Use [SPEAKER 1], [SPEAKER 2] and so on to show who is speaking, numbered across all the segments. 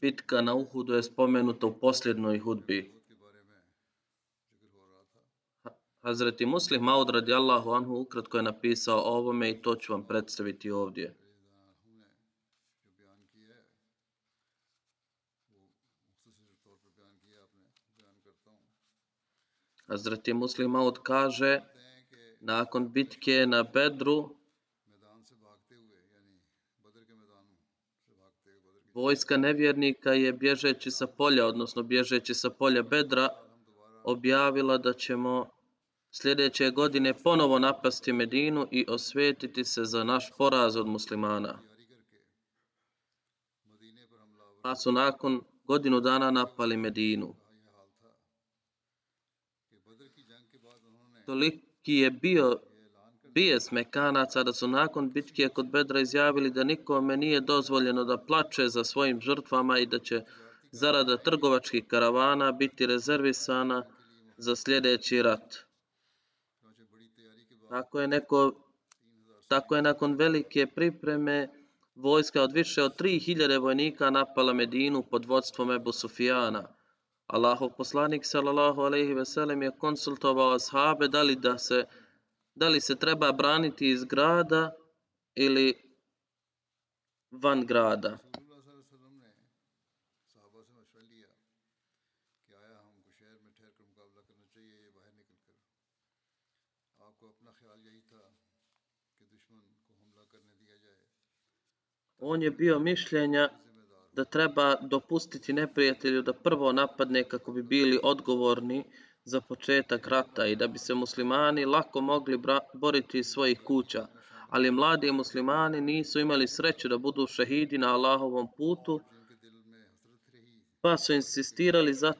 [SPEAKER 1] Bitka na Uhudu je spomenuta u posljednoj hudbi. Hazreti Muslim Maud radijallahu anhu ukratko je napisao o ovome i to ću vam predstaviti ovdje. Hazreti Muslim Maud kaže, nakon bitke na Bedru, vojska nevjernika je bježeći sa polja, odnosno bježeći sa polja Bedra, objavila da ćemo sljedeće godine ponovo napasti Medinu i osvetiti se za naš poraz od muslimana. Pa su nakon godinu dana napali Medinu. Toliki je bio bijes Mekanaca da su nakon bitke kod Bedra izjavili da nikome nije dozvoljeno da plače za svojim žrtvama i da će zarada trgovačkih karavana biti rezervisana za sljedeći rat. Tako je, neko, tako je nakon velike pripreme vojska od više od 3000 vojnika napala Medinu pod vodstvom Ebu Sufijana. Allahov poslanik sallallahu alejhi ve sellem je konsultovao ashabe da li da se da li se treba braniti iz grada ili van grada. On je bio mišljenja da treba dopustiti neprijatelju da prvo napadne kako bi bili odgovorni za početak rata i da bi se muslimani lako mogli boriti iz svojih kuća. Ali mladi muslimani nisu imali sreću da budu šehidi na Allahovom putu, pa su insistirali za,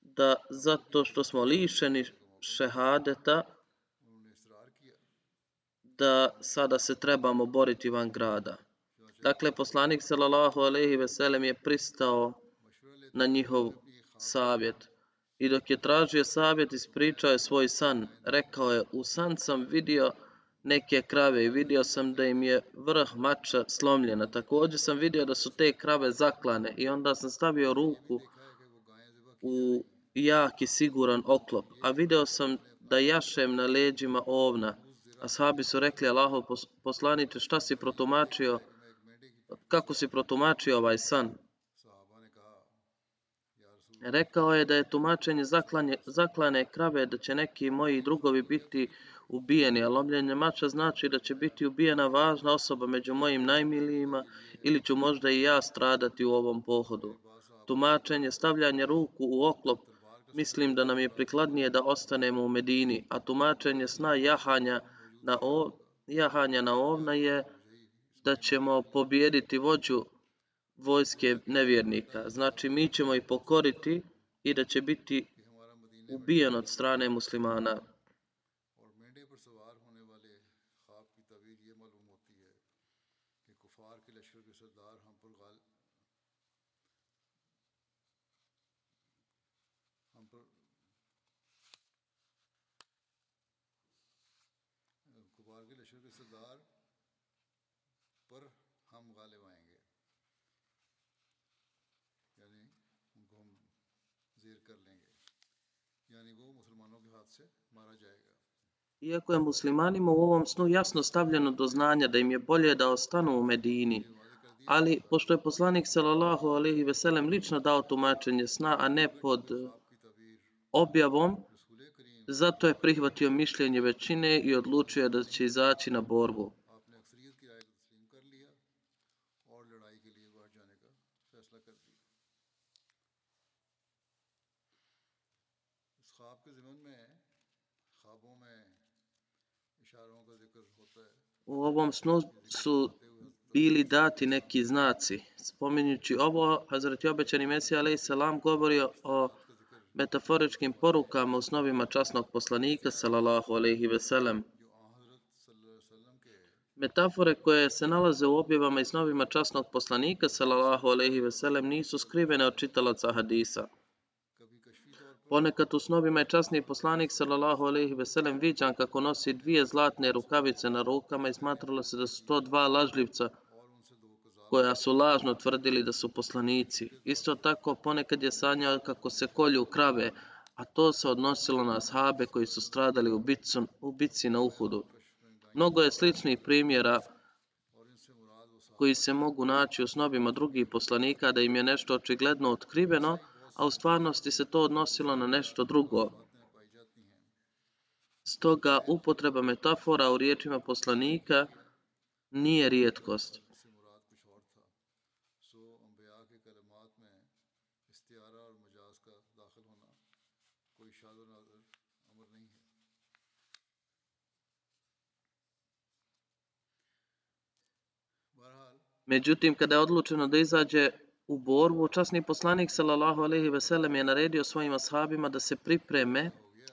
[SPEAKER 1] da zato što smo lišeni šehadeta, da sada se trebamo boriti van grada. Dakle, poslanik sallallahu alejhi ve sellem je pristao na njihov savjet. I dok je tražio savjet, ispričao je svoj san. Rekao je, u san sam vidio neke krave i vidio sam da im je vrh mača slomljena. Također sam vidio da su te krave zaklane i onda sam stavio ruku u jak i siguran oklop. A video sam da jašem na leđima ovna. Ashabi su rekli, Allahov poslaniče, šta si protumačio? Kako si protumačio ovaj san? Rekao je da je tumačenje zaklanje, zaklane krave da će neki moji drugovi biti ubijeni, a lomljenje mača znači da će biti ubijena važna osoba među mojim najmilijima ili ću možda i ja stradati u ovom pohodu. Tumačenje stavljanje ruku u oklop mislim da nam je prikladnije da ostanemo u Medini, a tumačenje sna jahanja na, o, jahanja na ovna je da ćemo pobijediti vođu vojske nevjernika. Znači, mi ćemo ih pokoriti i da će biti ubijen od strane muslimana.
[SPEAKER 2] کے سردار پر ہم غالب آئیں گے
[SPEAKER 1] Iako je muslimanima u ovom snu jasno stavljeno do znanja da im je bolje da ostanu u Medini, ali pošto je poslanik sallallahu alejhi ve sellem lično dao tumačenje sna, a ne pod objavom, zato je prihvatio mišljenje većine i odlučio da će izaći na borbu. U ovom snu su bili dati neki znaci. Spominjući ovo, Hazreti obećani Mesija alaih salam govori o metaforičkim porukama u snovima časnog poslanika sallallahu alaihi ve sellem. Metafore koje se nalaze u objevama i snovima časnog poslanika sallallahu alaihi ve sellem nisu skrivene od čitalaca hadisa. Ponekad u snovima je časni poslanik sallallahu alejhi ve sellem viđan kako nosi dvije zlatne rukavice na rukama i smatralo se da su to dva lažljivca koja su lažno tvrdili da su poslanici. Isto tako ponekad je sanjao kako se kolju krave, a to se odnosilo na sahabe koji su stradali u bitci, u bitci na Uhudu. Mnogo je sličnih primjera koji se mogu naći u snovima drugih poslanika da im je nešto očigledno otkriveno, a u stvarnosti se to odnosilo na nešto drugo. Stoga upotreba metafora u riječima poslanika nije rijetkost. Međutim, kada je odlučeno da izađe u borbu, časni poslanik sallallahu alejhi ve sellem je naredio svojim ashabima da se pripreme,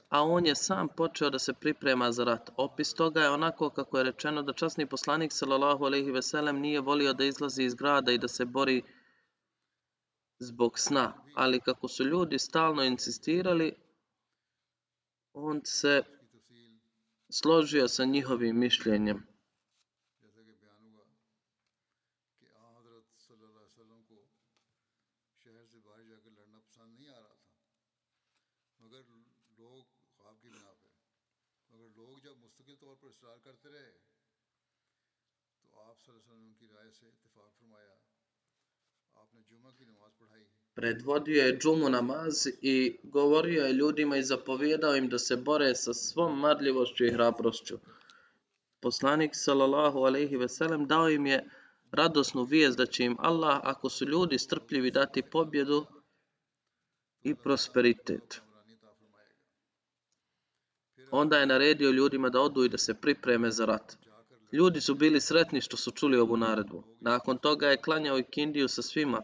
[SPEAKER 1] a on je sam počeo da se priprema za rat. Opis toga je onako kako je rečeno da časni poslanik sallallahu alejhi ve sellem nije volio da izlazi iz grada i da se bori zbog sna, ali kako su ljudi stalno insistirali, on se složio sa njihovim mišljenjem.
[SPEAKER 2] اصرار کرتے رہے تو آپ صلی اللہ علیہ وسلم کی رائے سے اتفاق فرمایا
[SPEAKER 1] Predvodio je džumu namaz i govorio je ljudima i zapovjedao im da se bore sa svom marljivošću i hrabrošću. Poslanik sallallahu alejhi ve sellem dao im je radosnu vijest da će im Allah, ako su ljudi strpljivi, dati pobjedu i prosperitet onda je naredio ljudima da odu i da se pripreme za rat. Ljudi su bili sretni što su čuli ovu naredbu. Nakon toga je klanjao i Kindiju sa svima.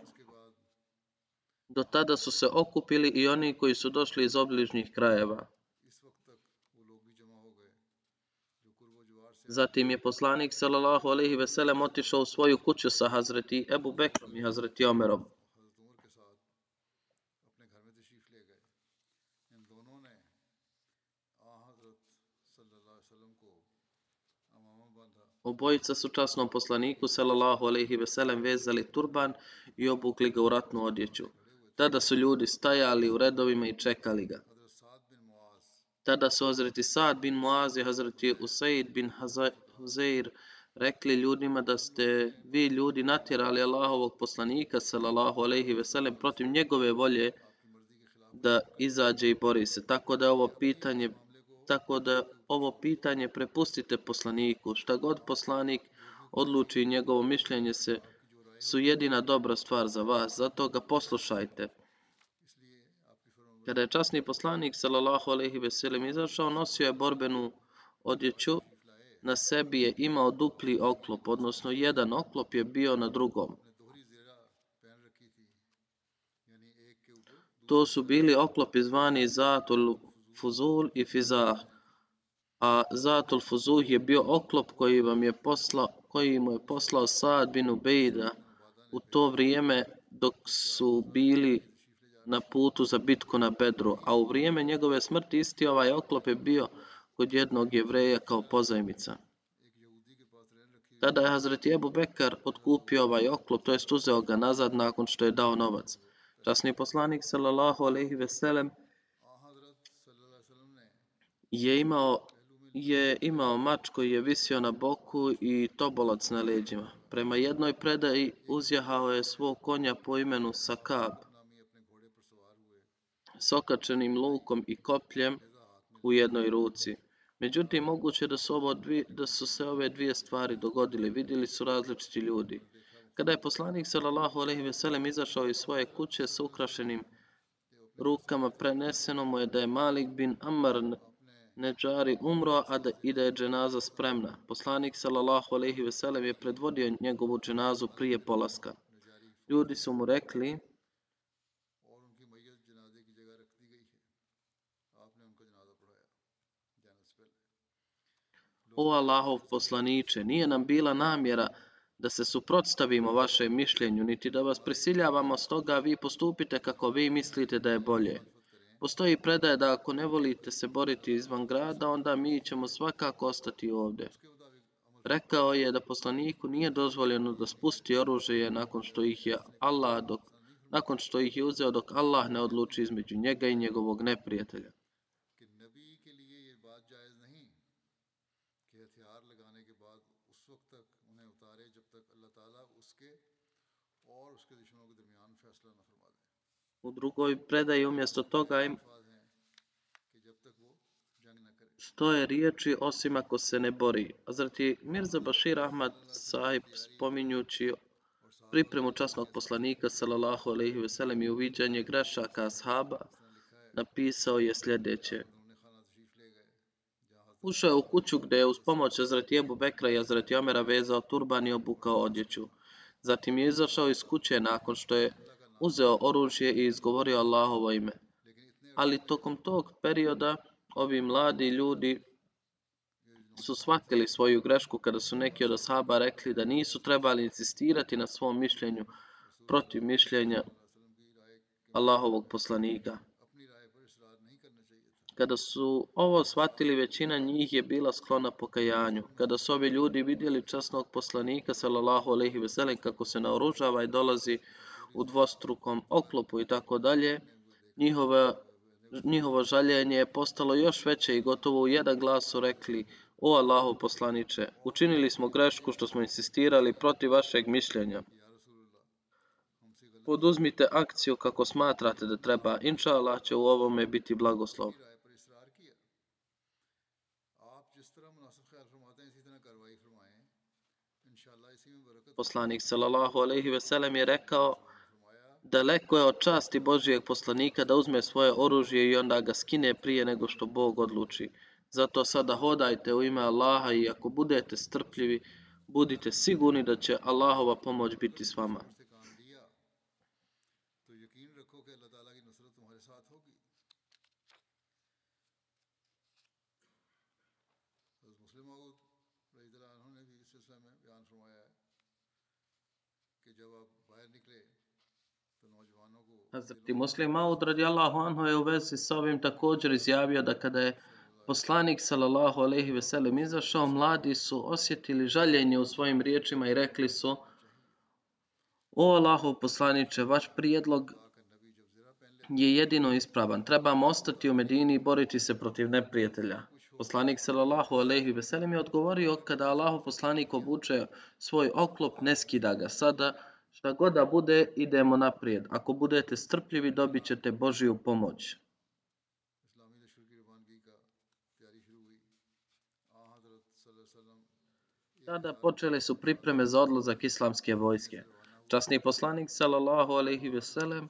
[SPEAKER 1] Do tada su se okupili i oni koji su došli iz obližnjih krajeva. Zatim je poslanik sallallahu alejhi ve sellem otišao u svoju kuću sa Hazreti Ebu Bekrom i Hazreti Omerom. Obojica su časnom poslaniku sallallahu alejhi ve sellem vezali turban i obukli ga u ratnu odjeću. Tada su ljudi stajali u redovima i čekali ga. Tada su Hazreti Sad bin Muaz i Hazreti Usaid bin Huzair rekli ljudima da ste vi ljudi natjerali Allahovog poslanika sallallahu alejhi ve sellem protiv njegove volje da izađe i bori se. Tako da ovo pitanje tako da ovo pitanje prepustite poslaniku. Šta god poslanik odluči njegovo mišljenje se su jedina dobra stvar za vas. Zato ga poslušajte. Kada je časni poslanik sallallahu alejhi ve sellem izašao, nosio je borbenu odjeću. Na sebi je imao dupli oklop, odnosno jedan oklop je bio na drugom. To su bili oklopi zvani Zatul Fuzul i Fizah a Zatul Fuzuh je bio oklop koji vam je poslao koji mu je poslao Saad bin Ubejda u to vrijeme dok su bili na putu za bitku na Bedru, a u vrijeme njegove smrti isti ovaj oklop je bio kod jednog jevreja kao pozajmica. Tada je Hazreti Ebu Bekar otkupio ovaj oklop, to jest uzeo ga nazad nakon što je dao novac. Časni poslanik, sallallahu
[SPEAKER 2] alaihi veselem,
[SPEAKER 1] je imao je imao mač koji je visio na boku i tobolac na leđima. Prema jednoj predaji uzjahao je svog konja po imenu Sakab. S okačenim lukom i kopljem u jednoj ruci. Međutim, moguće da su, ovo da su se ove dvije stvari dogodili. Vidjeli su različiti ljudi. Kada je poslanik sallallahu alejhi ve sellem izašao iz svoje kuće sa ukrašenim rukama, preneseno mu je da je Malik bin Amr Neđari umro, a da je dženaza spremna. Poslanik sallallahu alaihi ve sellem je predvodio njegovu dženazu prije polaska. Ljudi su mu rekli, O Allahov poslaniče, nije nam bila namjera da se suprotstavimo vašem mišljenju, niti da vas prisiljavamo stoga vi postupite kako vi mislite da je bolje postoji predaje da ako ne volite se boriti izvan grada, onda mi ćemo svakako ostati ovdje. Rekao je da poslaniku nije dozvoljeno da spusti oružje nakon što ih je Allah dok, nakon što ih je uzeo dok Allah ne odluči između njega i njegovog neprijatelja.
[SPEAKER 2] اور اس کے دشمنوں کے درمیان فیصلہ نہ
[SPEAKER 1] u drugoj predaji umjesto toga im stoje riječi osim ako se ne bori. A zrati Mirza Bashir Ahmad sahib spominjući pripremu časnog poslanika sallallahu alaihi ve sellem i uviđanje grešaka ashaba napisao je sljedeće. Ušao je u kuću gdje je uz pomoć Azrati Ebu Bekra i Azrati Omera vezao turban i obukao odjeću. Zatim je izašao iz kuće nakon što je uzeo oružje i izgovorio Allahovo ime. Ali tokom tog perioda ovi mladi ljudi su shvatili svoju grešku kada su neki od osaba rekli da nisu trebali insistirati na svom mišljenju protiv mišljenja Allahovog poslanika. Kada su ovo shvatili, većina njih je bila sklona pokajanju. Kada su ovi ljudi vidjeli časnog poslanika, sallallahu alaihi veselem, kako se naoružava i dolazi u dvostrukom oklopu i tako dalje, njihova, njihovo žaljenje je postalo još veće i gotovo u jedan glas su rekli O Allahu poslaniče, učinili smo grešku što smo insistirali protiv vašeg mišljenja. Poduzmite akciju kako smatrate da treba. Inša Allah će u ovome biti blagoslov. Poslanik sallallahu alejhi ve sellem je rekao daleko je od časti Božijeg poslanika da uzme svoje oružje i onda ga skine prije nego što Bog odluči. Zato sada hodajte u ime Allaha i ako budete strpljivi, budite sigurni da će Allahova pomoć biti s vama.
[SPEAKER 2] جب آپ
[SPEAKER 1] Hazreti Muslim Maud radijallahu anhu je u vezi s ovim također izjavio da kada je poslanik sallallahu alejhi ve sellem izašao, mladi su osjetili žaljenje u svojim riječima i rekli su O Allahov poslaniče, vaš prijedlog je jedino ispravan. Trebamo ostati u Medini i boriti se protiv neprijatelja. Poslanik sallallahu alejhi ve sellem je odgovorio kada Allahov poslanik obuče svoj oklop, ne skida ga. Sada Šta god da bude, idemo naprijed. Ako budete strpljivi, dobit ćete Božiju pomoć. Tada počele su pripreme za odlazak islamske vojske. Časni poslanik, salallahu alaihi veselem,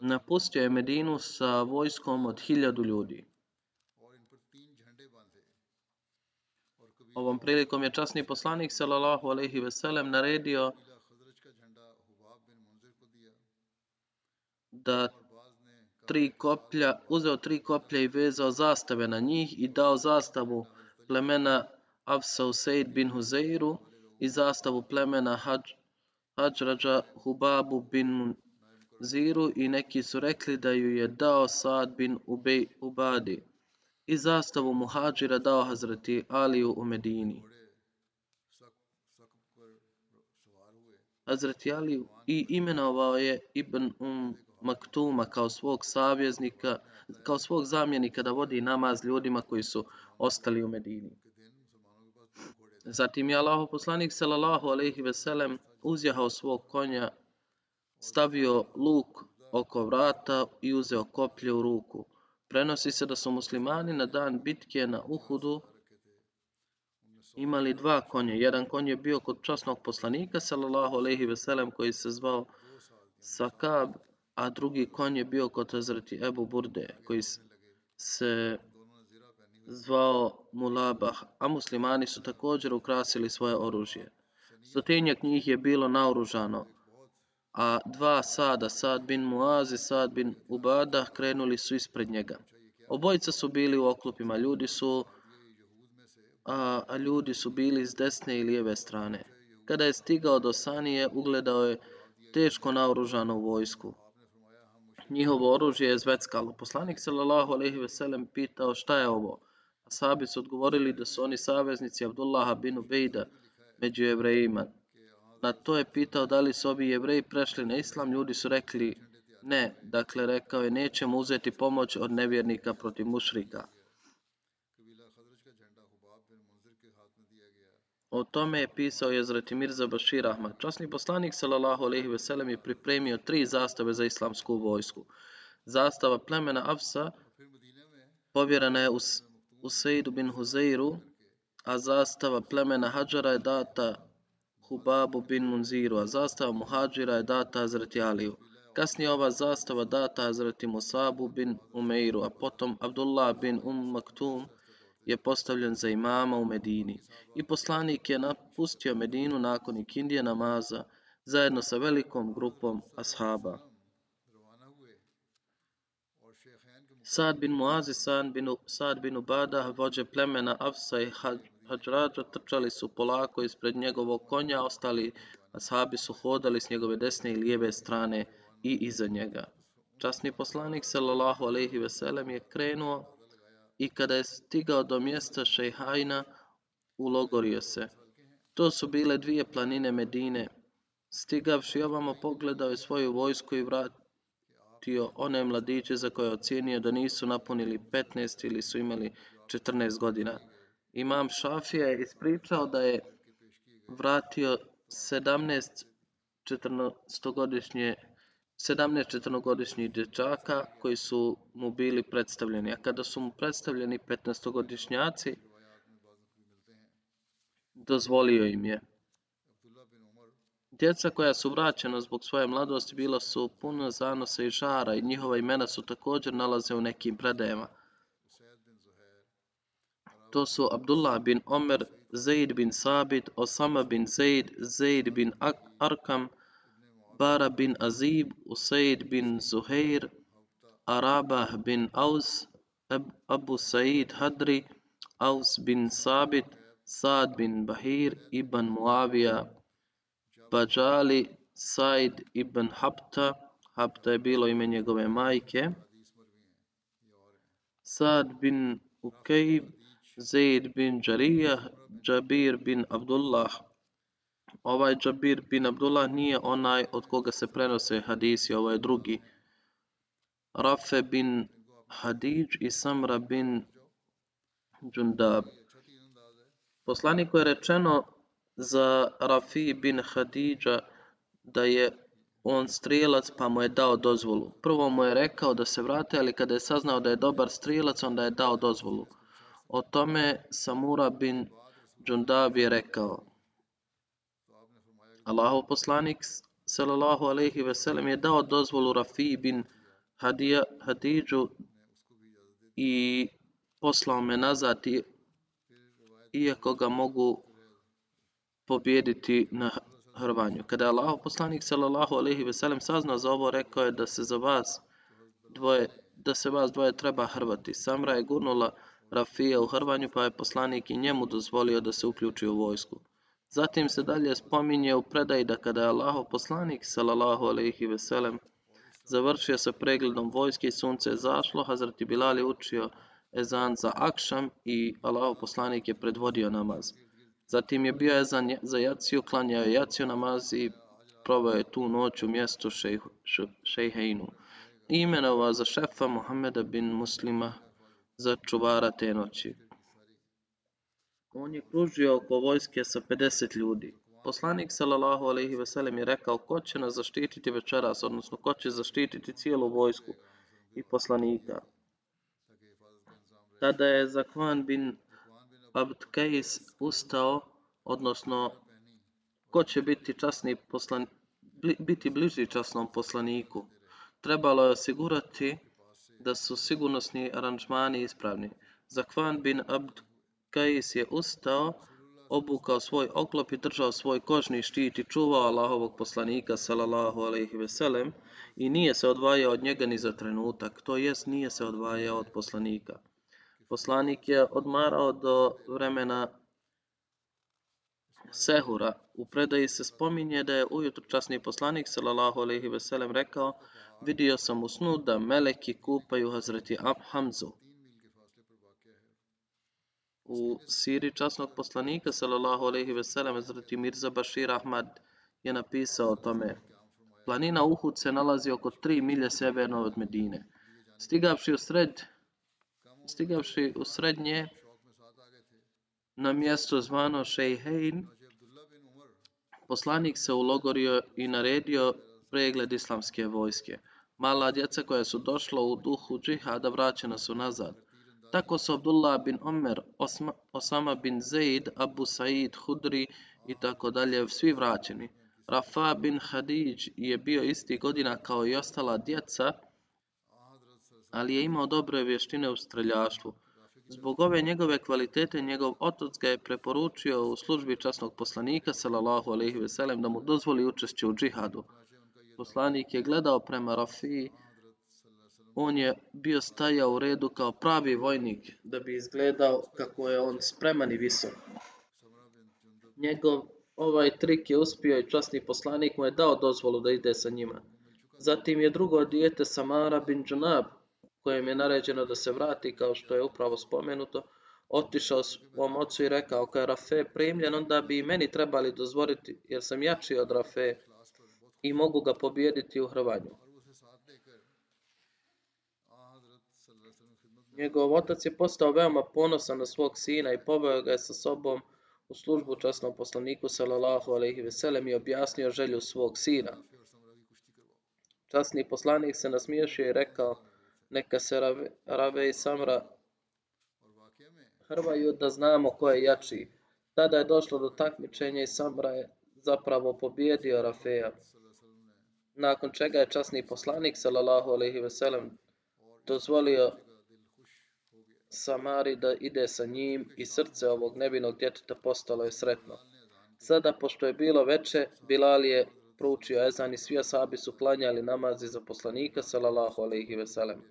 [SPEAKER 1] napustio je Medinu sa vojskom od hiljadu ljudi. Ovom prilikom je časni poslanik, salallahu alaihi veselem, naredio da tri koplja, uzeo tri koplja i vezao zastave na njih i dao zastavu plemena Afsa Usaid bin Huzeiru i zastavu plemena Hadž, Hadžrađa Hubabu bin Ziru i neki su rekli da ju je dao Saad bin Ubej Ubadi i zastavu Muhađira dao Hazreti Aliju u Medini. Hazreti Aliju i imenovao je Ibn Um Maktuma kao svog savjeznika, kao svog zamjenika da vodi namaz ljudima koji su ostali u Medini. Zatim je Allah poslanik sallallahu alejhi ve sellem uzjahao svog konja, stavio luk oko vrata i uzeo koplje u ruku. Prenosi se da su muslimani na dan bitke na Uhudu imali dva konja. Jedan konj je bio kod časnog poslanika sallallahu alejhi ve sellem koji se zvao Sakab, a drugi konj je bio kod Hazreti Ebu Burde koji se zvao Mulabah, a muslimani su također ukrasili svoje oružje. Stotinjak njih je bilo naoružano, a dva sada, Sad bin Muaz i Sad bin Ubada, krenuli su ispred njega. Obojica su bili u oklopima, ljudi su, a, a ljudi su bili s desne i lijeve strane. Kada je stigao do Sanije, ugledao je teško naoružanu vojsku. Njihovo oružje je zveckalo. Poslanik sallallahu alejhi ve sellem pitao šta je ovo? Asabi su odgovorili da su oni saveznici Abdullaha bin Ubejda među jevrejima. Na to je pitao da li su ovi jevreji prešli na islam, ljudi su rekli ne. Dakle, rekao je nećemo uzeti pomoć od nevjernika protiv mušrika. O tome je pisao Jezreti Mirza Bashir Ahmad. Časni poslanik sallallahu alejhi ve sellem je pripremio tri zastave za islamsku vojsku. Zastava plemena Afsa povjerena je Useidu bin Huzeiru, a zastava plemena Hadžara je data Hubabu bin Munziru, a zastava Muhađira je data Hazreti Aliju. Kasnije ova zastava data Hazreti Musabu bin Umeiru, a potom Abdullah bin Um Maktum je postavljen za imama u Medini. I poslanik je napustio Medinu nakon ikindije namaza zajedno sa velikom grupom ashaba. Sad bin Muazi, Sad bin, Sad bin Ubada, vođe plemena Afsa i Hadžrađa, trčali su polako ispred njegovog konja, ostali ashabi su hodali s njegove desne i lijeve strane i iza njega. Časni poslanik, sallallahu alaihi veselem, je krenuo i kada je stigao do mjesta Šejhajna, ulogorio se. To su bile dvije planine Medine. Stigavši ovamo, pogledao je svoju vojsku i vratio one mladiće za koje ocjenio da nisu napunili 15 ili su imali 14 godina. Imam Šafija je ispričao da je vratio 17 14-godišnje 17-14-godišnjih dječaka koji su mu bili predstavljeni. A kada su mu predstavljeni 15-godišnjaci, dozvolio im je. Djeca koja su vraćena zbog svoje mladosti bila su puna zanosa i žara i njihova imena su također nalaze u nekim predajama. To su Abdullah bin Omer, Zaid bin Sabit, Osama bin Zaid, Zaid bin Arkam, Bara bin Azib, Usaid bin Zuhair, Arabah bin Aus, Abu Said Hadri, Aus bin Sabit, Sad bin Bahir, Ibn Muavija, Bajali Said ibn Hapta, Hapta je bilo ime njegove majke, Sad bin Ukejb, Zaid bin Jarija, Jabir bin Abdullah. Ovaj Jabir bin Abdullah nije onaj od koga se prenose hadisi, ovo je drugi. Rafe bin Hadidž i Samra bin Džundab. Poslaniku je rečeno za Rafi bin Hadidža da je on strijelac pa mu je dao dozvolu. Prvo mu je rekao da se vrate, ali kada je saznao da je dobar strijelac, onda je dao dozvolu. O tome Samura bin Džundab je rekao. Allahov poslanik sallallahu alejhi ve sellem je dao dozvolu Rafi bin Hadija, Hadidžu i poslao me nazad i, iako ga mogu pobijediti na hrvanju. Kada je Allahov poslanik sallallahu alejhi ve sellem saznao za ovo, rekao je da se za vas dvoje da se vas dvoje treba hrvati. Samra je gurnula Rafija u hrvanju, pa je poslanik i njemu dozvolio da se uključi u vojsku. Zatim se dalje spominje u predaji da kada je Allaho poslanik sallallahu alejhi ve sellem završio sa pregledom vojske i sunce je zašlo, Hazreti Bilal je učio ezan za akšam i Allaho poslanik je predvodio namaz. Zatim je bio ezan za jaciju, klanjao je jaciju namaz i provao je tu noć u mjestu Šejheinu. š- imenovao za šefa Muhammeda bin Muslima za čuvara te noći. On je kružio oko vojske sa 50 ljudi. Poslanik sallallahu alejhi ve sellem je rekao ko će nas zaštititi večeras, odnosno ko će zaštititi cijelu vojsku i poslanika. Tada je Zakvan bin Abd Kais ustao, odnosno ko će biti časni poslan, bli- biti bliži časnom poslaniku. Trebalo je osigurati da su sigurnosni aranžmani ispravni. Zakvan bin Abd Kajis je ustao, obukao svoj oklop i držao svoj kožni štit i čuvao Allahovog poslanika sallallahu alejhi ve sellem i nije se odvajao od njega ni za trenutak, to jest nije se odvajao od poslanika. Poslanik je odmarao do vremena Sehura. U predaji se spominje da je ujutro časni poslanik sallallahu alejhi ve sellem rekao: "Vidio sam u snu da meleki kupaju Hazreti Hamzu." U siri časnog poslanika sallallahu alejhi ve sellem zrati Mirza Bashir Ahmad je napisao o tome. Planina Uhud se nalazi oko 3 milje severno od Medine. Stigavši u sred stigavši u srednje na mjesto zvano Šejhein, poslanik se ulogorio i naredio pregled islamske vojske. Mala djeca koja su došla u duhu džihada vraćena su nazad. Tako su Abdullah bin Omer, Osma, Osama bin Zaid, Abu Said, Hudri i tako dalje, svi vraćeni. Rafa bin Hadidž je bio isti godina kao i ostala djeca, ali je imao dobre vještine u streljaštvu. Zbog ove njegove kvalitete, njegov otac ga je preporučio u službi časnog poslanika, sallallahu alejhi ve sellem, da mu dozvoli učešće u džihadu. Poslanik je gledao prema Rafiji, on je bio stajao u redu kao pravi vojnik, da bi izgledao kako je on spreman i visok. Njegov ovaj trik je uspio i časni poslanik mu je dao dozvolu da ide sa njima. Zatim je drugo dijete Samara bin Džunab, kojem je naređeno da se vrati, kao što je upravo spomenuto, otišao svom ocu i rekao, kao je Rafe primljen, onda bi i meni trebali dozvoliti, jer sam jači od Rafe i mogu ga pobijediti u hrvanju. Njegov otac je postao veoma ponosan na svog sina i poveo ga je sa sobom u službu časnom poslaniku sallallahu alejhi ve sellem i objasnio želju svog sina. Časni poslanik se nasmiješio i rekao: Neka se Rave, Rave i Samra hrvaju da znamo ko je jači. Tada je došlo do takmičenja i Samra je zapravo pobjedio Rafeja. Nakon čega je časni poslanik sallallahu alejhi ve sellem dozvolio Samari da ide sa njim i srce ovog nevinog djeteta postalo je sretno. Sada, pošto je bilo veče, Bilal je proučio ezan i svi asabi su klanjali namazi za poslanika, sallallahu alaihi ve sellem.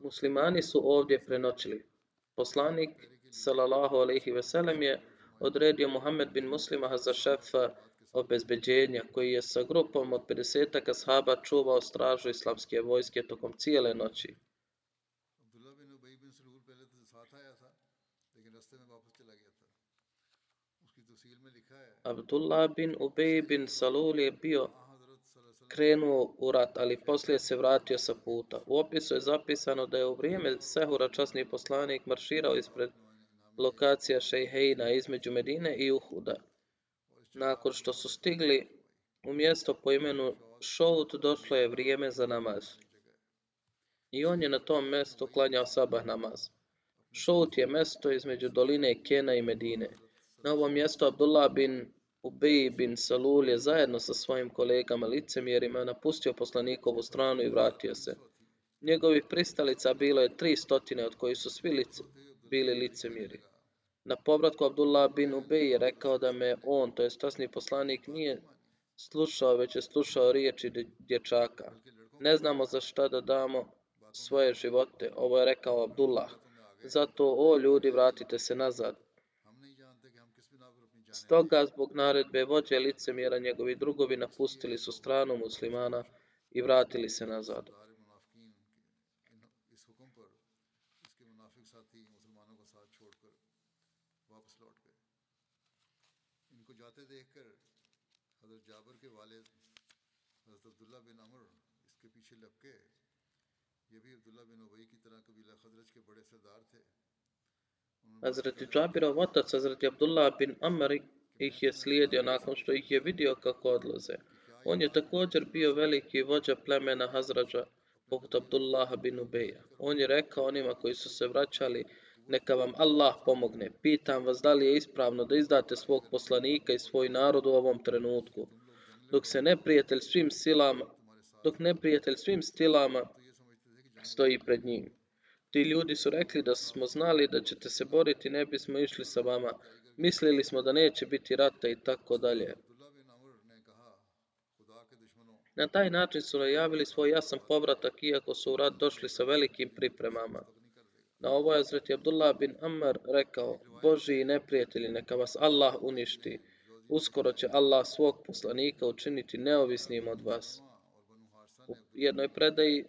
[SPEAKER 1] Muslimani su ovdje prenoćili. Poslanik, sallallahu alaihi ve sellem, je odredio Muhammed bin Muslima za šefa obezbeđenja, koji je sa grupom od 50 ashaba čuvao stražu islamske vojske tokom cijele noći. Abdullah bin Ubej bin Salul je bio krenuo u rat, ali poslije se vratio sa puta. U opisu je zapisano da je u vrijeme Sehura časni poslanik marširao ispred lokacija Šejhejna između Medine i Uhuda. Nakon što su stigli u mjesto po imenu Šout, došlo je vrijeme za namaz. I on je na tom mjestu klanjao sabah namaz. Šout je mjesto između doline Kena i Medine. Na ovom mjestu Abdullah bin Ubej bin Salul je zajedno sa svojim kolegama licemjerima napustio poslanikovu stranu i vratio se. Njegovih pristalica bilo je tri stotine, od kojih su svi lice, bili licemjeri. Na povratku Abdullah bin Ubej je rekao da me on, to je časni poslanik, nije slušao, već je slušao riječi dječaka. Ne znamo za šta da damo svoje živote, ovo je rekao Abdullah. Zato, o ljudi, vratite se nazad. Stoga, zbog naredbe vođe licemjera, njegovi drugovi napustili su stranu muslimana i vratili se nazad.
[SPEAKER 2] واپس لوٹ گئے ان کو جاتے دیکھ کر حضرت جابر کے والد حضرت عبداللہ بن عمر اس کے پیچھے لپکے یہ بھی عبداللہ بن عبی
[SPEAKER 1] کی طرح قبیلہ خضرج کے بڑے سردار تھے حضرت جابر و وطاق حضرت عبداللہ بن عمر ih je slijedio nakon što ih je vidio kako odlaze. On je također bio veliki vođa plemena Hazrađa poput Abdullaha bin Ubeja. On je rekao onima koji su se vraćali, neka vam Allah pomogne. Pitam vas da li je ispravno da izdate svog poslanika i svoj narod u ovom trenutku, dok se neprijatelj svim silama, dok neprijatelj svim stilama stoji pred njim. Ti ljudi su rekli da smo znali da ćete se boriti, ne bismo išli sa vama. Mislili smo da neće biti rata i tako dalje. Na taj način su najavili svoj jasan povratak, iako su u rat došli sa velikim pripremama. Na ovo je Zreti Abdullah bin Amr rekao, Boži neprijatelji, neka vas Allah uništi. Uskoro će Allah svog poslanika učiniti neovisnim od vas. U jednoj predaji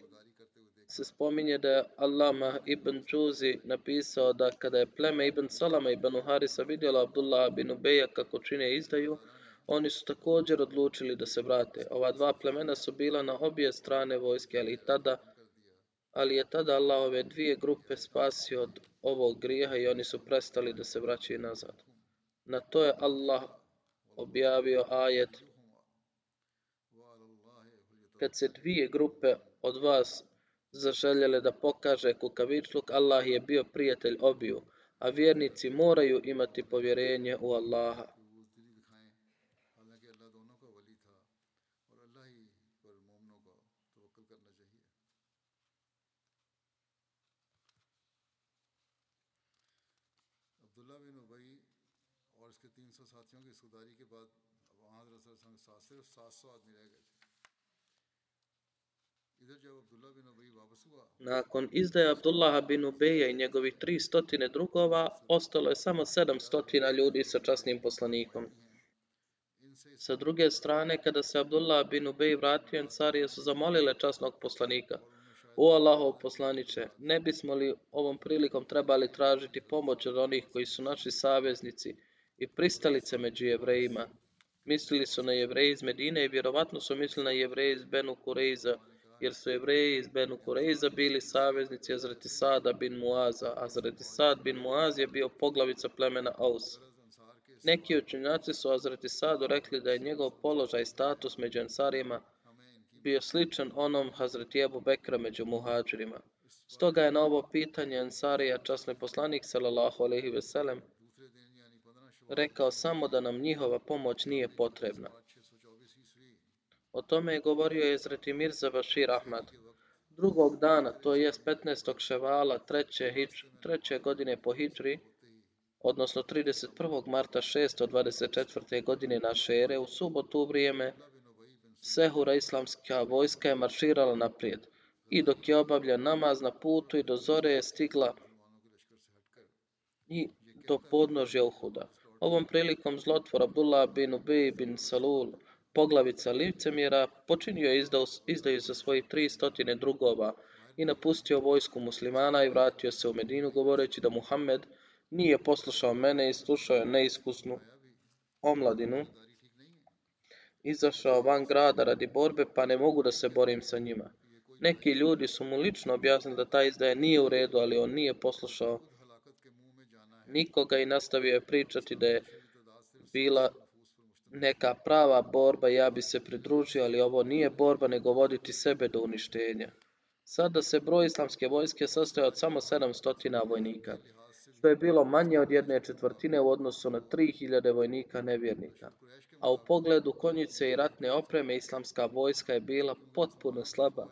[SPEAKER 1] se spominje da je Allama ibn Džuzi napisao da kada je pleme ibn Salama i Harisa vidjelo Abdullah bin Ubeja kako čine izdaju, oni su također odlučili da se vrate. Ova dva plemena su bila na obje strane vojske, ali i tada ali je tada Allah ove dvije grupe spasio od ovog grijeha i oni su prestali da se vraćaju nazad. Na to je Allah objavio ajet kad se dvije grupe od vas zaželjele da pokaže kukavičluk, Allah je bio prijatelj obiju, a vjernici moraju imati povjerenje u Allaha.
[SPEAKER 2] ساتھیوں کی سرداری کے بعد وہاں حضرت صلی اللہ علیہ وسلم صرف سات سو
[SPEAKER 1] Nakon izdaje Abdullaha bin Ubeja i njegovih 300 drugova, ostalo je samo 700 ljudi sa časnim poslanikom. Sa druge strane, kada se Abdullah bin Ubej vratio in carije, su zamolile časnog poslanika. O Allahov poslaniće, ne bismo li ovom prilikom trebali tražiti pomoć od onih koji su naši saveznici, i pristalice među jevrejima? Mislili su na jevreje iz Medine i vjerovatno su mislili na jevreje iz Benu Kureiza, jer su jevreji iz Benu Kureiza bili saveznici Azreti Sada bin Muaza, a Azreti Sad bin Muaz je bio poglavica plemena Aus. Neki učenjaci su Azreti Sadu rekli da je njegov položaj i status među Ensarima bio sličan onom Hazreti Ebu Bekra među muhađirima. Stoga je na ovo pitanje Ensarija časni poslanik sallallahu alejhi ve sellem rekao samo da nam njihova pomoć nije potrebna. O tome je govorio Ezreti Mirza Bashir Ahmad. Drugog dana, to je 15. ševala treće, hič, treće godine po Hidžri, odnosno 31. marta 624. godine na Šere, u subotu vrijeme, Sehura islamska vojska je marširala naprijed i dok je obavlja namaz na putu i do zore je stigla i do podnožja Uhuda. Ovom prilikom zlotvor Abdullah bin Ubej bin Salul, poglavica licemjera, počinio je izdao, izdaju za svojih 300 drugova i napustio vojsku muslimana i vratio se u Medinu govoreći da Muhammed nije poslušao mene i slušao je neiskusnu omladinu. Izašao van grada radi borbe pa ne mogu da se borim sa njima. Neki ljudi su mu lično objasnili da ta izdaja nije u redu, ali on nije poslušao nikoga i nastavio je pričati da je bila neka prava borba, ja bi se pridružio, ali ovo nije borba, nego voditi sebe do uništenja. Sada se broj islamske vojske sastoje od samo 700 vojnika, što je bilo manje od jedne četvrtine u odnosu na 3000 vojnika nevjernika. A u pogledu konjice i ratne opreme islamska vojska je bila potpuno slaba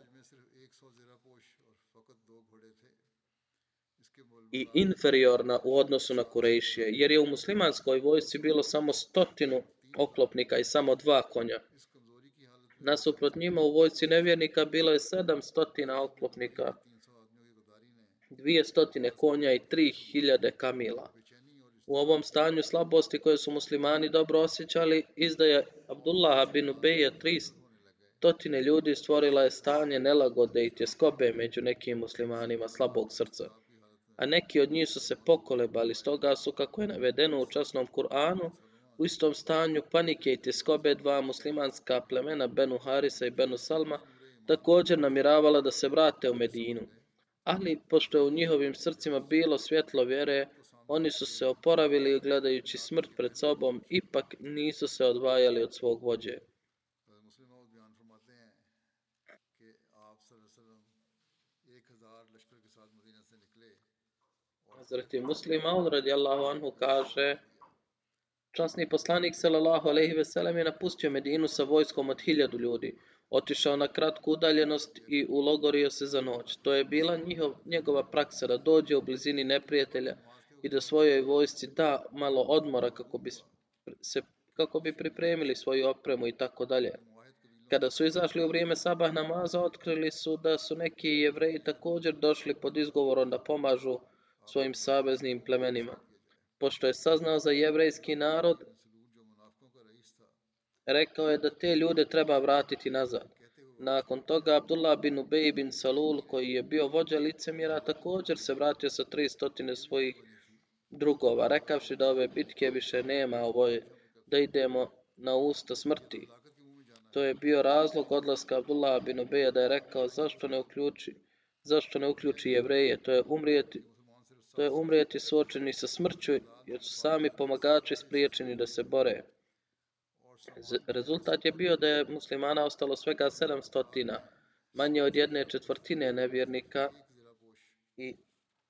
[SPEAKER 1] i inferiorna u odnosu na Kurejšije, jer je u muslimanskoj vojsci bilo samo stotinu oklopnika i samo dva konja. Nasuprot njima u vojsci nevjernika bilo je 700 oklopnika, 200 konja i 3000 kamila. U ovom stanju slabosti koje su muslimani dobro osjećali, izdaja Abdullaha bin Ubeja 300 ljudi stvorila je stanje nelagode i tjeskobe među nekim muslimanima slabog srca. A neki od njih su se pokolebali, stoga su, kako je navedeno u časnom Kur'anu, U istom stanju panike i tjeskobe dva muslimanska plemena Benu Harisa i Benu Salma također namiravala da se vrate u Medinu. Ali, pošto je u njihovim srcima bilo svjetlo vjere, oni su se oporavili gledajući smrt pred sobom, ipak nisu se odvajali od svog vođe. Hazreti Muslima, on radijallahu anhu kaže Časni poslanik sallallahu alejhi ve sellem je napustio Medinu sa vojskom od hiljadu ljudi. Otišao na kratku udaljenost i ulogorio se za noć. To je bila njihov, njegova praksa da dođe u blizini neprijatelja i da svojoj vojsci da malo odmora kako bi se kako bi pripremili svoju opremu i tako dalje. Kada su izašli u vrijeme sabah namaza, otkrili su da su neki jevreji također došli pod izgovorom da pomažu svojim saveznim plemenima. Pošto je saznao za jevrejski narod, rekao je da te ljude treba vratiti nazad. Nakon toga Abdullah bin Ubej bin Salul, koji je bio vođa licemjera, također se vratio sa 300 svojih drugova, rekavši da ove bitke više nema, ovo je da idemo na usta smrti. To je bio razlog odlaska Abdullah bin Ubeja da je rekao zašto ne uključi, zašto ne uključi jevreje, to je umrijeti, to je umrijeti suočeni sa smrću, jer su sami pomagači spriječeni da se bore. Rezultat je bio da je muslimana ostalo svega 700, manje od jedne četvrtine nevjernika i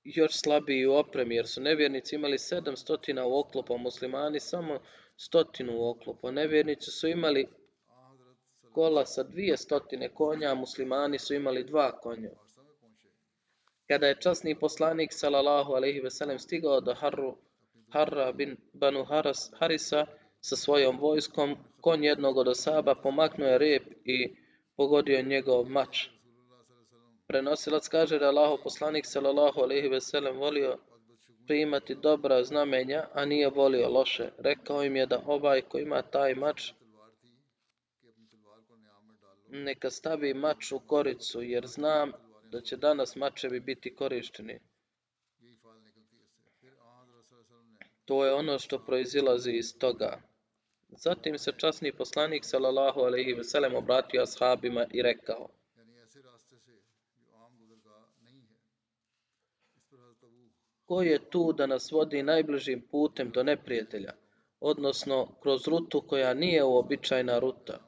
[SPEAKER 1] još slabiji u opremi, jer su nevjernici imali 700 u oklopu, a muslimani samo stotinu u oklopu. Nevjernici su imali kola sa dvije stotine konja, a muslimani su imali dva konja. Kada je časni poslanik sallallahu alejhi ve sellem stigao do Harru Harra bin Banu Haras, Harisa sa svojom vojskom, konj jednog od osaba pomaknuo je rep i pogodio njegov mač. Prenosilac kaže da Allahov poslanik sallallahu alejhi ve sellem volio primati dobra znamenja, a nije volio loše. Rekao im je da ovaj ko ima taj mač neka stavi mač u koricu, jer znam da će danas mačevi biti korišteni. To je ono što proizilazi iz toga. Zatim se časni poslanik sallallahu alejhi ve sellem obratio ashabima i rekao: Ko je tu da nas vodi najbližim putem do neprijatelja, odnosno kroz rutu koja nije uobičajena ruta?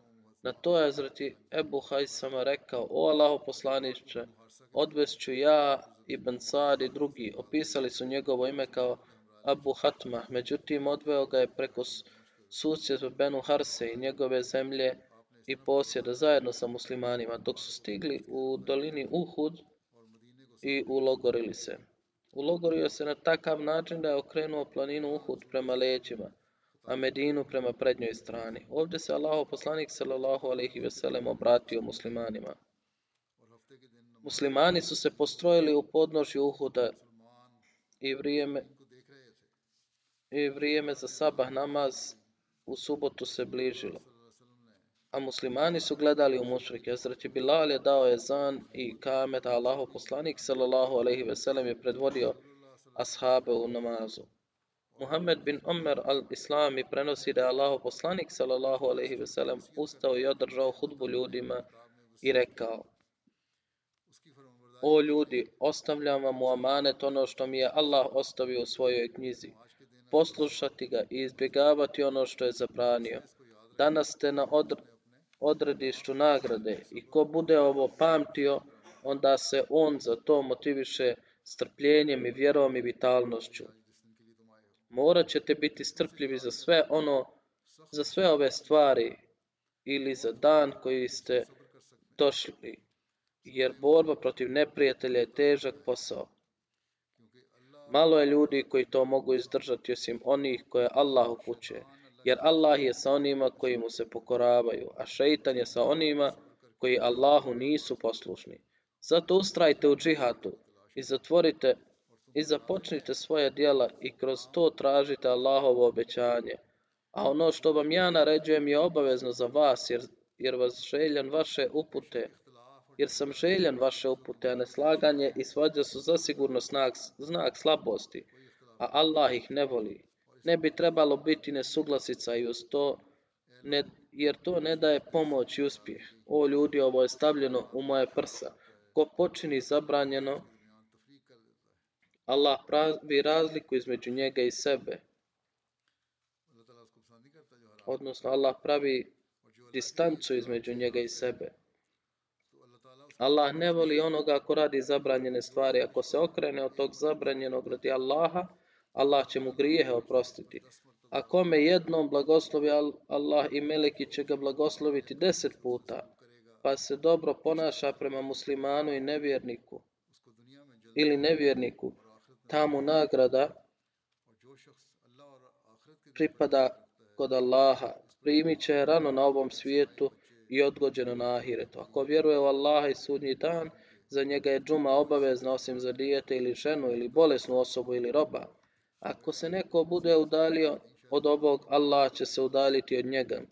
[SPEAKER 1] Na to je zrati Ebu Hajsama rekao, o Allaho poslaniće, odvesću ja, Ibn Sad i drugi, opisali su njegovo ime kao Abu Hatma, međutim odveo ga je preko susjedstva Benu Harse i njegove zemlje i posjeda zajedno sa muslimanima, dok su stigli u dolini Uhud i ulogorili se. Ulogorio se na takav način da je okrenuo planinu Uhud prema leđima, a Medinu prema prednjoj strani. Ovdje se Allaho poslanik sallallahu alejhi ve sellem obratio muslimanima. Muslimani su se postrojili u podnožju Uhuda i vrijeme i vrijeme za sabah namaz u subotu se bližilo. A muslimani su gledali u mušrike. Zrati Bilal je dao ezan i kamet, a Allaho poslanik sallallahu alejhi ve sellem je predvodio ashabe u namazu. Muhammed bin Omer al-Islami prenosi da je Allaho poslanik sallallahu alejhi ve sellem ustao i održao hudbu ljudima i rekao: O ljudi, ostavljam vam u amanet ono što mi je Allah ostavio u svojoj knjizi. Poslušati ga i izbjegavati ono što je zabranio. Danas ste na odr odredištu nagrade i ko bude ovo pamtio, onda se on za to motiviše strpljenjem i vjerom i vitalnošću. Morat ćete biti strpljivi za sve ono, za sve ove stvari ili za dan koji ste došli jer borba protiv neprijatelja je težak posao. Malo je ljudi koji to mogu izdržati osim onih koje Allah upućuje, jer Allah je sa onima koji mu se pokoravaju, a šeitan je sa onima koji Allahu nisu poslušni. Zato ustrajte u džihatu i zatvorite i započnite svoje dijela i kroz to tražite Allahovo obećanje. A ono što vam ja naređujem je obavezno za vas, jer, jer vas željan vaše upute jer sam željan vaše upute, a neslaganje i svađa su zasigurno znak, znak slabosti, a Allah ih ne voli. ne bi trebalo biti nesuglasica i uz to, ne, jer to ne daje pomoć i uspjeh. O ljudi, ovo je stavljeno u moje prsa. Ko počini zabranjeno, Allah pravi razliku između njega i sebe. Odnosno, Allah pravi distancu između njega i sebe. Allah ne voli onoga ko radi zabranjene stvari. Ako se okrene od tog zabranjenog radi Allaha, Allah će mu grijehe oprostiti. A kome jednom blagoslovi Allah i Meleki će ga blagosloviti deset puta, pa se dobro ponaša prema muslimanu i nevjerniku ili nevjerniku, tamu nagrada pripada kod Allaha. Primit će rano na ovom svijetu i odgođeno na ahiretu. Ako vjeruje u Allaha i sudnji dan, za njega je džuma obavezna osim za dijete ili ženu ili bolesnu osobu ili roba. Ako se neko bude udalio od obog, Allah će se udaliti od njega.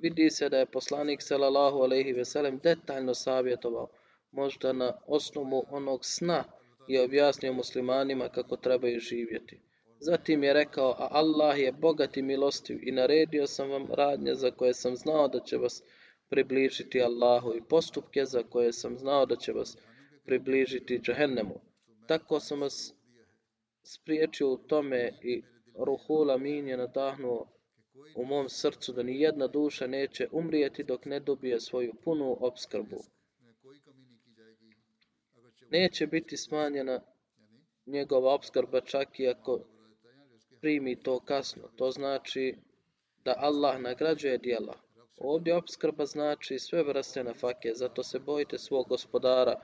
[SPEAKER 1] Vidi se da je poslanik sallallahu alejhi ve sellem detaljno savjetovao, možda na osnovu onog sna i objasnio muslimanima kako trebaju živjeti. Zatim je rekao, a Allah je bogat i milostiv i naredio sam vam radnje za koje sam znao da će vas približiti Allahu i postupke za koje sam znao da će vas približiti džahennemu. Tako sam vas spriječio u tome i Ruhul Amin je nadahnuo u mom srcu da ni jedna duša neće umrijeti dok ne dobije svoju punu obskrbu. Neće biti smanjena njegova obskrba čak i ako primi to kasno. To znači da Allah nagrađuje dijela. Ovdje obskrba znači sve vrste nafake, zato se bojite svog gospodara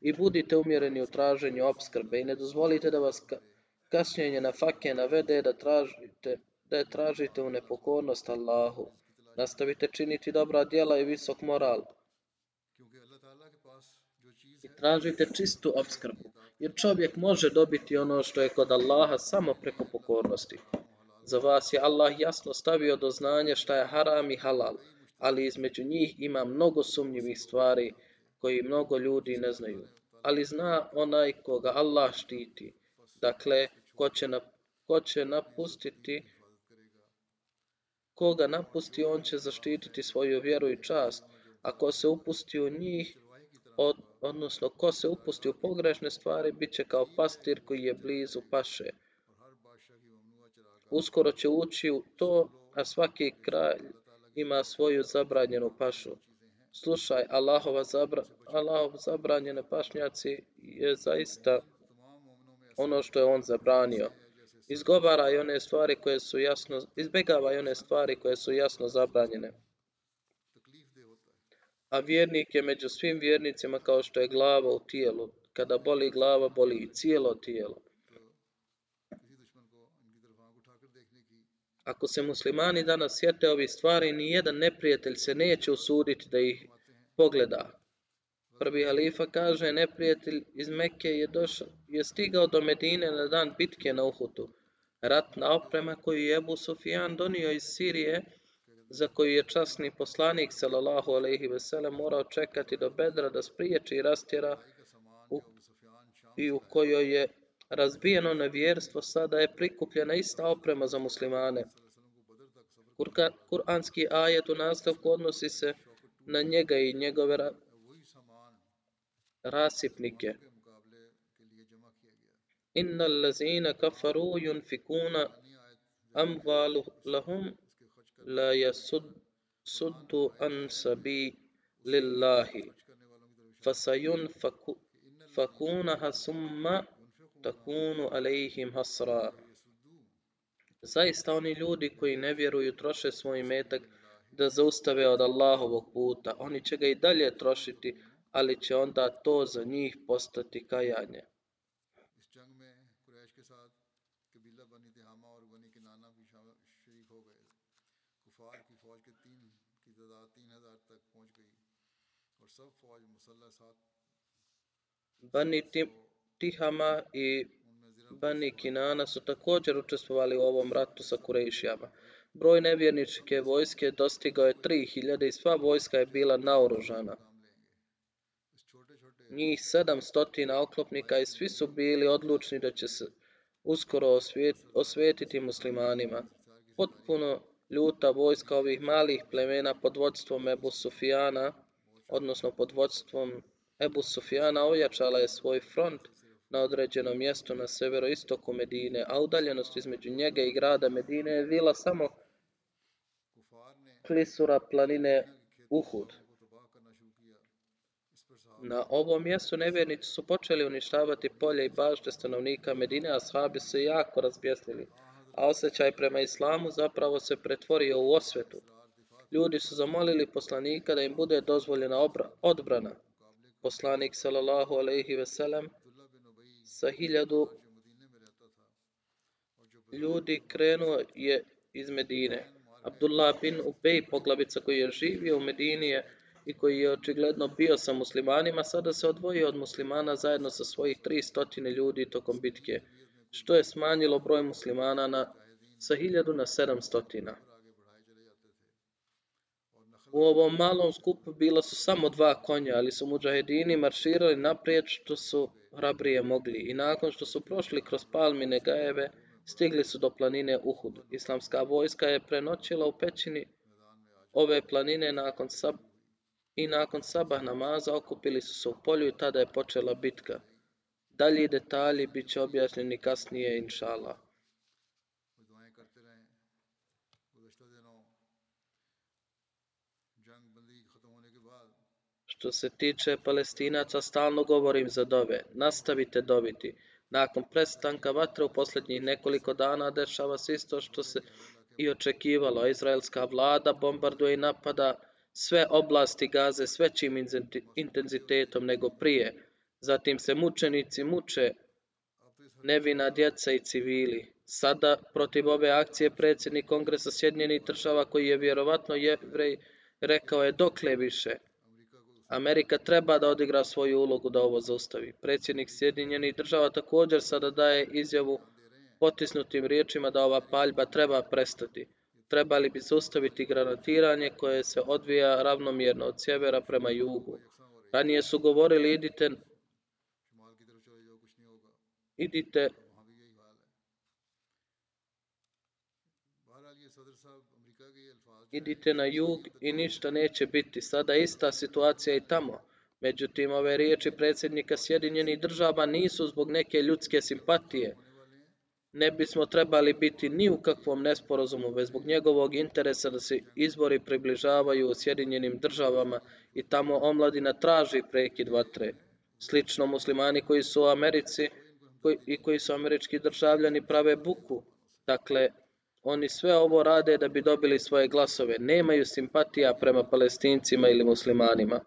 [SPEAKER 1] i budite umjereni u traženju obskrbe i ne dozvolite da vas kasnjenje nafake navede da tražite, da je tražite u nepokornost Allahu. Nastavite činiti dobra djela i visok moral. I tražite čistu obskrbu. Jer čovjek može dobiti ono što je kod Allaha samo preko pokornosti. Za vas je Allah jasno stavio do znanja šta je haram i halal, ali između njih ima mnogo sumnjivih stvari koji mnogo ljudi ne znaju. Ali zna onaj koga Allah štiti. Dakle, ko će, na, ko će napustiti, koga napusti, on će zaštititi svoju vjeru i čast. Ako se upusti u njih, od, odnosno ko se upusti u pogrešne stvari, bit će kao pastir koji je blizu paše. Uskoro će ući u to, a svaki kralj ima svoju zabranjenu pašu. Slušaj, Allahova zabra, Allahov zabranjene pašnjaci je zaista ono što je on zabranio. Izgovaraj one stvari koje su jasno, izbjegavaj one stvari koje su jasno zabranjene. A vjernik je među svim vjernicima kao što je glava u tijelu. Kada boli glava, boli i cijelo tijelo. Ako se muslimani danas sjete ovi stvari, ni jedan neprijatelj se neće usuditi da ih pogleda. Prvi halifa kaže, neprijatelj iz Mekke je, došao, je stigao do Medine na dan bitke na Uhutu. Ratna oprema koju je Ebu Sufjan donio iz Sirije, za koju je časni poslanik sallallahu alejhi ve sellem morao čekati do bedra da spriječi i rastjera u, i u kojoj je razbijeno nevjerstvo, sada je prikupljena ista oprema za muslimane. Kurka, kuranski ajet u nastavku odnosi se na njega i njegove rasipnike. Inna allazina kafaru yunfikuna amvalu لا la yasuddu عن sabi lillahi fasayun فكونها ثم تكون عليهم حسرا Zaista oni ljudi koji ne vjeruju troše svoj metak da zaustave od Allahovog puta. Oni će ga i dalje trošiti, ali će onda to za njih postati kajanje. Bani Tihama i Bani Kinana su također učestvovali u ovom ratu sa Kurejšijama. Broj nevjerničke vojske dostigao je 3000 i sva vojska je bila naoružana njih sedam stotina oklopnika i svi su bili odlučni da će se uskoro osvijet, osvijetiti muslimanima. Potpuno ljuta vojska ovih malih plemena pod vodstvom Ebu Sufijana, odnosno pod vodstvom Ebu Sufjana, ojačala je svoj front na određenom mjestu na severoistoku Medine, a udaljenost između njega i grada Medine je bila samo klisura planine Uhud. Na ovom mjestu nevjernici su počeli uništavati polje i bašte stanovnika Medine, a sahabi se jako razbjesnili, a osjećaj prema islamu zapravo se pretvorio u osvetu. Ljudi su zamolili poslanika da im bude dozvoljena odbrana. Poslanik sallallahu alejhi ve sellem sa hiljadu ljudi krenuo je iz Medine. Abdullah bin Ubej, poglavica koji je živio u Medini i koji je očigledno bio sa muslimanima, sada se odvojio od muslimana zajedno sa svojih 300 ljudi tokom bitke, što je smanjilo broj muslimana na, sa 1000 na 700. U ovom malom skupu bila su samo dva konja, ali su muđahedini marširali naprijed što su hrabrije mogli i nakon što su prošli kroz palmine gajeve, stigli su do planine Uhud. Islamska vojska je prenoćila u pećini ove planine nakon sab i nakon sabah namaza okupili su se u polju i tada je počela bitka. Dalji detalji bit će objašnjeni kasnije, inša Što se tiče palestinaca, stalno govorim za dove. Nastavite dobiti. Nakon prestanka vatre u posljednjih nekoliko dana dešava se isto što se i očekivalo. Izraelska vlada bombarduje i napada sve oblasti gaze s većim intenzitetom nego prije. Zatim se mučenici muče nevina djeca i civili. Sada protiv ove akcije predsjednik Kongresa Sjedinjenih država koji je vjerovatno jevrej rekao je dokle više. Amerika treba da odigra svoju ulogu da ovo zaustavi. Predsjednik Sjedinjenih država također sada daje izjavu potisnutim riječima da ova paljba treba prestati. Trebali bi zaustaviti granatiranje koje se odvija ravnomjerno od sjevera prema jugu. Ranije su govorili idite idite idite na jug i ništa neće biti. Sada ista situacija i tamo. Međutim, ove riječi predsjednika Sjedinjenih država nisu zbog neke ljudske simpatije. Ne bismo trebali biti ni u kakvom nesporazumu, već zbog njegovog interesa da se izbori približavaju u Sjedinjenim državama i tamo omladina traži prekid vatre. Slično muslimani koji su u Americi koji, i koji su američki državljani prave buku. Dakle, Oni sve ovo rade da bi dobili svoje glasove. Nemaju simpatija prema palestincima ili muslimanima.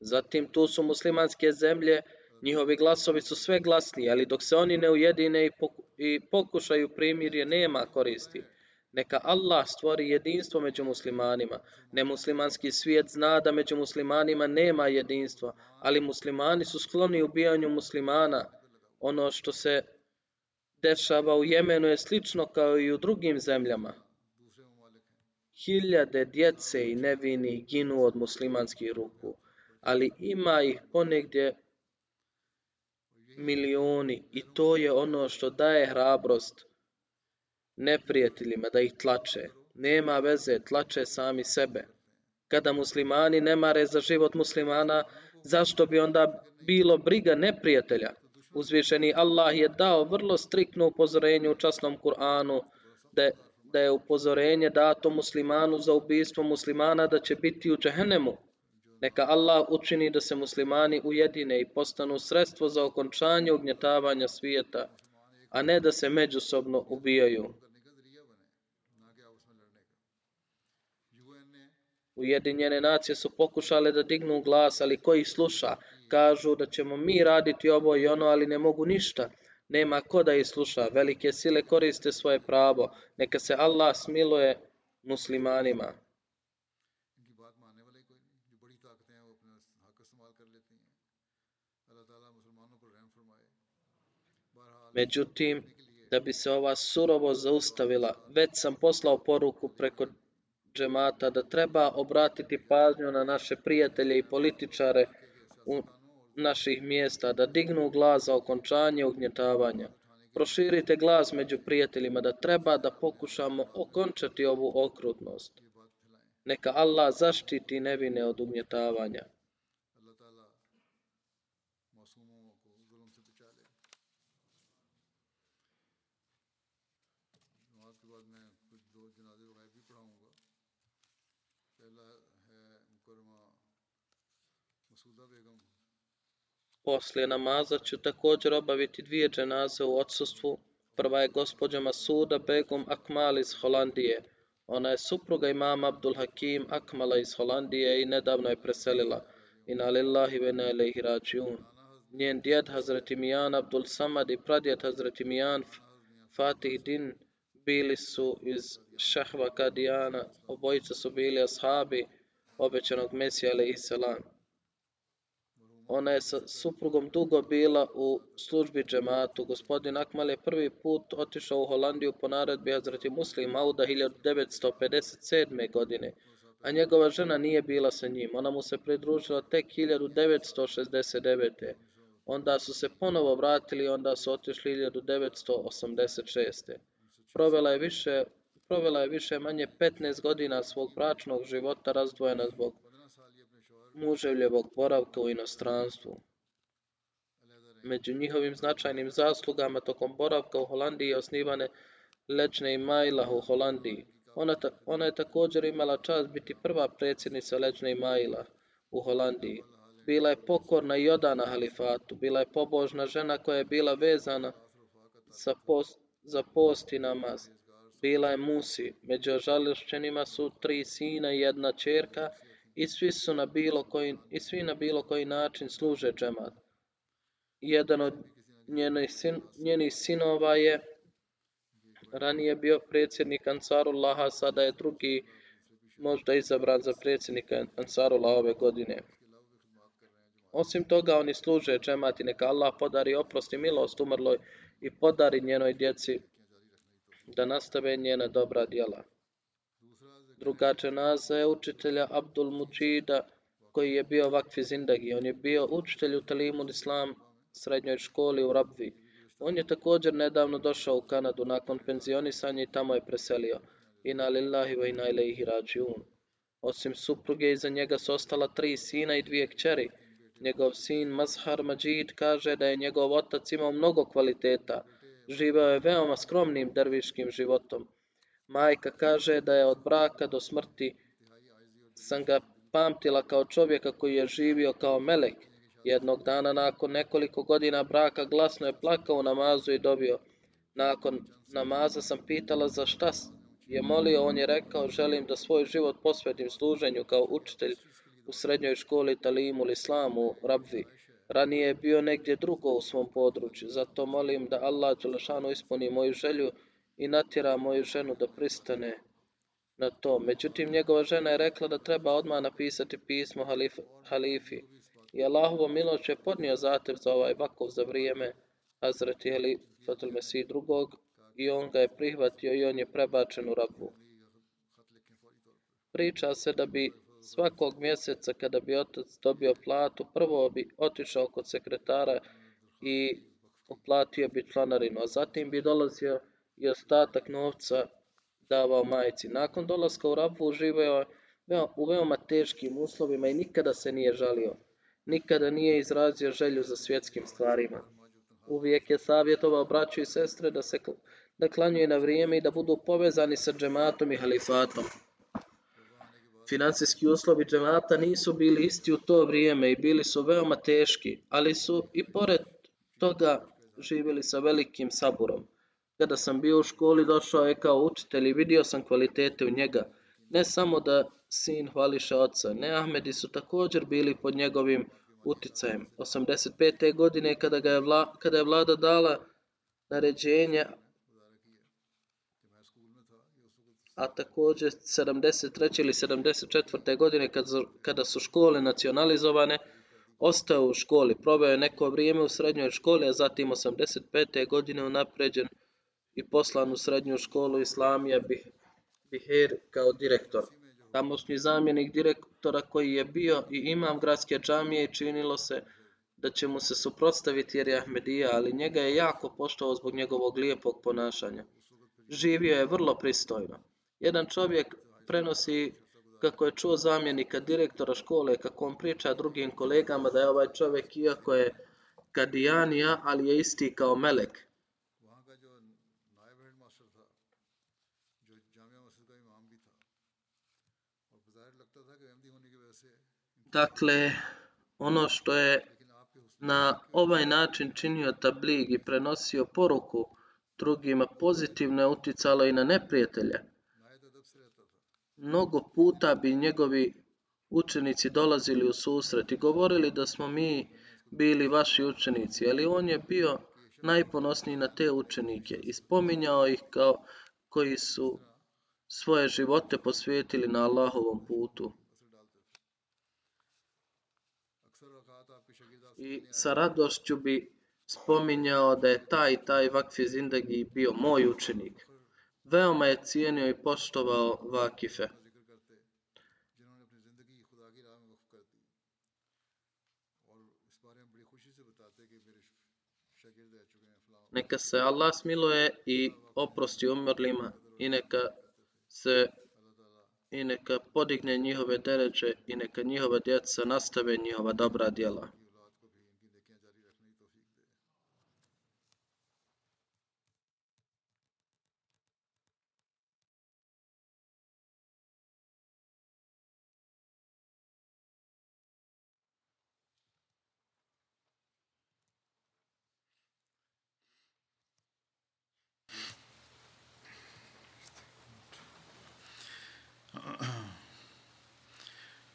[SPEAKER 1] Zatim tu su muslimanske zemlje, njihovi glasovi su sve glasni, ali dok se oni ne ujedine i pokušaju primirje, nema koristi. Neka Allah stvori jedinstvo među muslimanima. Nemuslimanski svijet zna da među muslimanima nema jedinstva, ali muslimani su skloni ubijanju muslimana, ono što se dešava u Jemenu je slično kao i u drugim zemljama. Hiljade djece i nevini ginu od muslimanskih ruku, ali ima ih ponegdje milioni i to je ono što daje hrabrost neprijateljima da ih tlače. Nema veze, tlače sami sebe. Kada muslimani ne mare za život muslimana, zašto bi onda bilo briga neprijatelja? Uzvišeni Allah je dao vrlo striktno upozorenje u časnom Kur'anu da, da je upozorenje dato muslimanu za ubijstvo muslimana da će biti u džehennemu. Neka Allah učini da se muslimani ujedine i postanu sredstvo za okončanje ugnjetavanja svijeta, a ne da se međusobno ubijaju. Ujedinjene nacije su pokušale da dignu glas, ali ko ih sluša? Kažu da ćemo mi raditi ovo i ono, ali ne mogu ništa. Nema ko da ih sluša. Velike sile koriste svoje pravo. Neka se Allah smiluje muslimanima. Međutim, da bi se ova surovo zaustavila, već sam poslao poruku preko džemata da treba obratiti pažnju na naše prijatelje i političare u naših mjesta, da dignu glas za okončanje ugnjetavanja. Proširite glas među prijateljima da treba da pokušamo okončati ovu okrutnost. Neka Allah zaštiti nevine od ugnjetavanja. Poslije namaza ću također obaviti dvije dženaze u odsustvu. Prva je gospođa Masuda Begum Akmal iz Holandije. Ona je supruga imama Abdul Hakim Akmala iz Holandije i nedavno je preselila. Ina lillahi ve ne ilaihi rađiun. Njen djed Hazreti Mijan Abdul Samad i pradjed Hazreti Mijan Fatih Din bili su iz Šahva Kadijana. Obojica su bili ashabi obećanog Mesija alaihi salam. Ona je sa suprugom dugo bila u službi džematu. Gospodin Akmal je prvi put otišao u Holandiju po naredbi Hazreti Muslim Auda 1957. godine, a njegova žena nije bila sa njim. Ona mu se pridružila tek 1969. Onda su se ponovo vratili i onda su otišli 1986. Provela je više provela je više manje 15 godina svog bračnog života razdvojena zbog muževljevog boravka u inostranstvu. Među njihovim značajnim zaslugama tokom boravka u Holandiji je osnivane Lečne i Majla u Holandiji. Ona, ta, ona je također imala čast biti prva predsjednica Lečne i Majla u Holandiji. Bila je pokorna i odana halifatu. Bila je pobožna žena koja je bila vezana za post, za post i namaz. Bila je Musi. Među ožalošćenima su tri sina i jedna čerka i svi su na bilo koji, i svi na bilo koji način služe džemat. Jedan od njenih, sin, njenih sinova je ranije bio predsjednik Ansarullaha, sada je drugi možda izabran za predsjednika Ansarullah ove godine. Osim toga, oni služe džemati, neka Allah podari oprost i milost umrloj i podari njenoj djeci da nastave njena dobra djela. Druga dženaza je učitelja Abdul Mučida koji je bio vakfi zindagi. On je bio učitelj u Talimul Islam srednjoj školi u Rabvi. On je također nedavno došao u Kanadu nakon penzionisanja i tamo je preselio. Ina lillahi wa ina ilaihi rađiun. Osim supruge, iza njega su ostala tri sina i dvije kćeri. Njegov sin Mazhar Majid kaže da je njegov otac imao mnogo kvaliteta. Živeo je veoma skromnim derviškim životom. Majka kaže da je od braka do smrti sam ga pamtila kao čovjeka koji je živio kao melek. Jednog dana nakon nekoliko godina braka glasno je plakao u namazu i dobio. Nakon namaza sam pitala za šta je molio, on je rekao želim da svoj život posvetim služenju kao učitelj u srednjoj školi Talimul Islamu u Rabvi. Ranije je bio negdje drugo u svom području, zato molim da Allah Đelešanu ispuni moju želju i natjera moju ženu da pristane na to. Međutim, njegova žena je rekla da treba odmah napisati pismo halif, halifi. I Allahovo miloć je podnio zatev za ovaj vakov za vrijeme Hazreti Halifatul Mesih drugog i on ga je prihvatio i on je prebačen u rabu. Priča se da bi svakog mjeseca kada bi otac dobio platu, prvo bi otišao kod sekretara i uplatio bi članarinu, a zatim bi dolazio i ostatak novca davao majici. Nakon dolaska u Rafu uživao je u veoma teškim uslovima i nikada se nije žalio. Nikada nije izrazio želju za svjetskim stvarima. Uvijek je savjetovao braću i sestre da se da klanjuje na vrijeme i da budu povezani sa džematom i halifatom. Finansijski uslovi džemata nisu bili isti u to vrijeme i bili su veoma teški, ali su i pored toga živjeli sa velikim saburom. Kada sam bio u školi, došao je kao učitelj i vidio sam kvalitete u njega. Ne samo da sin hvališe oca, ne Ahmedi su također bili pod njegovim uticajem. 85. godine kada, ga je, vla, kada je vlada dala naređenje, a također 73. ili 74. godine kada, kada su škole nacionalizovane, ostao u školi. Probao je neko vrijeme u srednjoj školi, a zatim 85. godine unapređen i poslan u srednju školu Islamija Biher kao direktor. Tamošnji zamjenik direktora koji je bio i imam gradske džamije i činilo se da će mu se suprotstaviti jer je Ahmedija, ali njega je jako poštovao zbog njegovog lijepog ponašanja. Živio je vrlo pristojno. Jedan čovjek prenosi kako je čuo zamjenika direktora škole, kako on priča drugim kolegama da je ovaj čovjek, iako je kadijanija, ali je isti kao melek. Dakle, ono što je na ovaj način činio tablig i prenosio poruku drugima pozitivno je uticalo i na neprijatelje. Mnogo puta bi njegovi učenici dolazili u susret i govorili da smo mi bili vaši učenici, ali on je bio najponosniji na te učenike i spominjao ih kao koji su svoje živote posvijetili na Allahovom putu. i sa radošću bi spominjao da je taj taj Vakfi Zindagi bio moj učenik. Veoma je cijenio i poštovao Vakife. Neka se Allah smiluje i oprosti umrlima i neka se i neka podigne njihove deređe i neka njihova djeca nastave njihova dobra djela.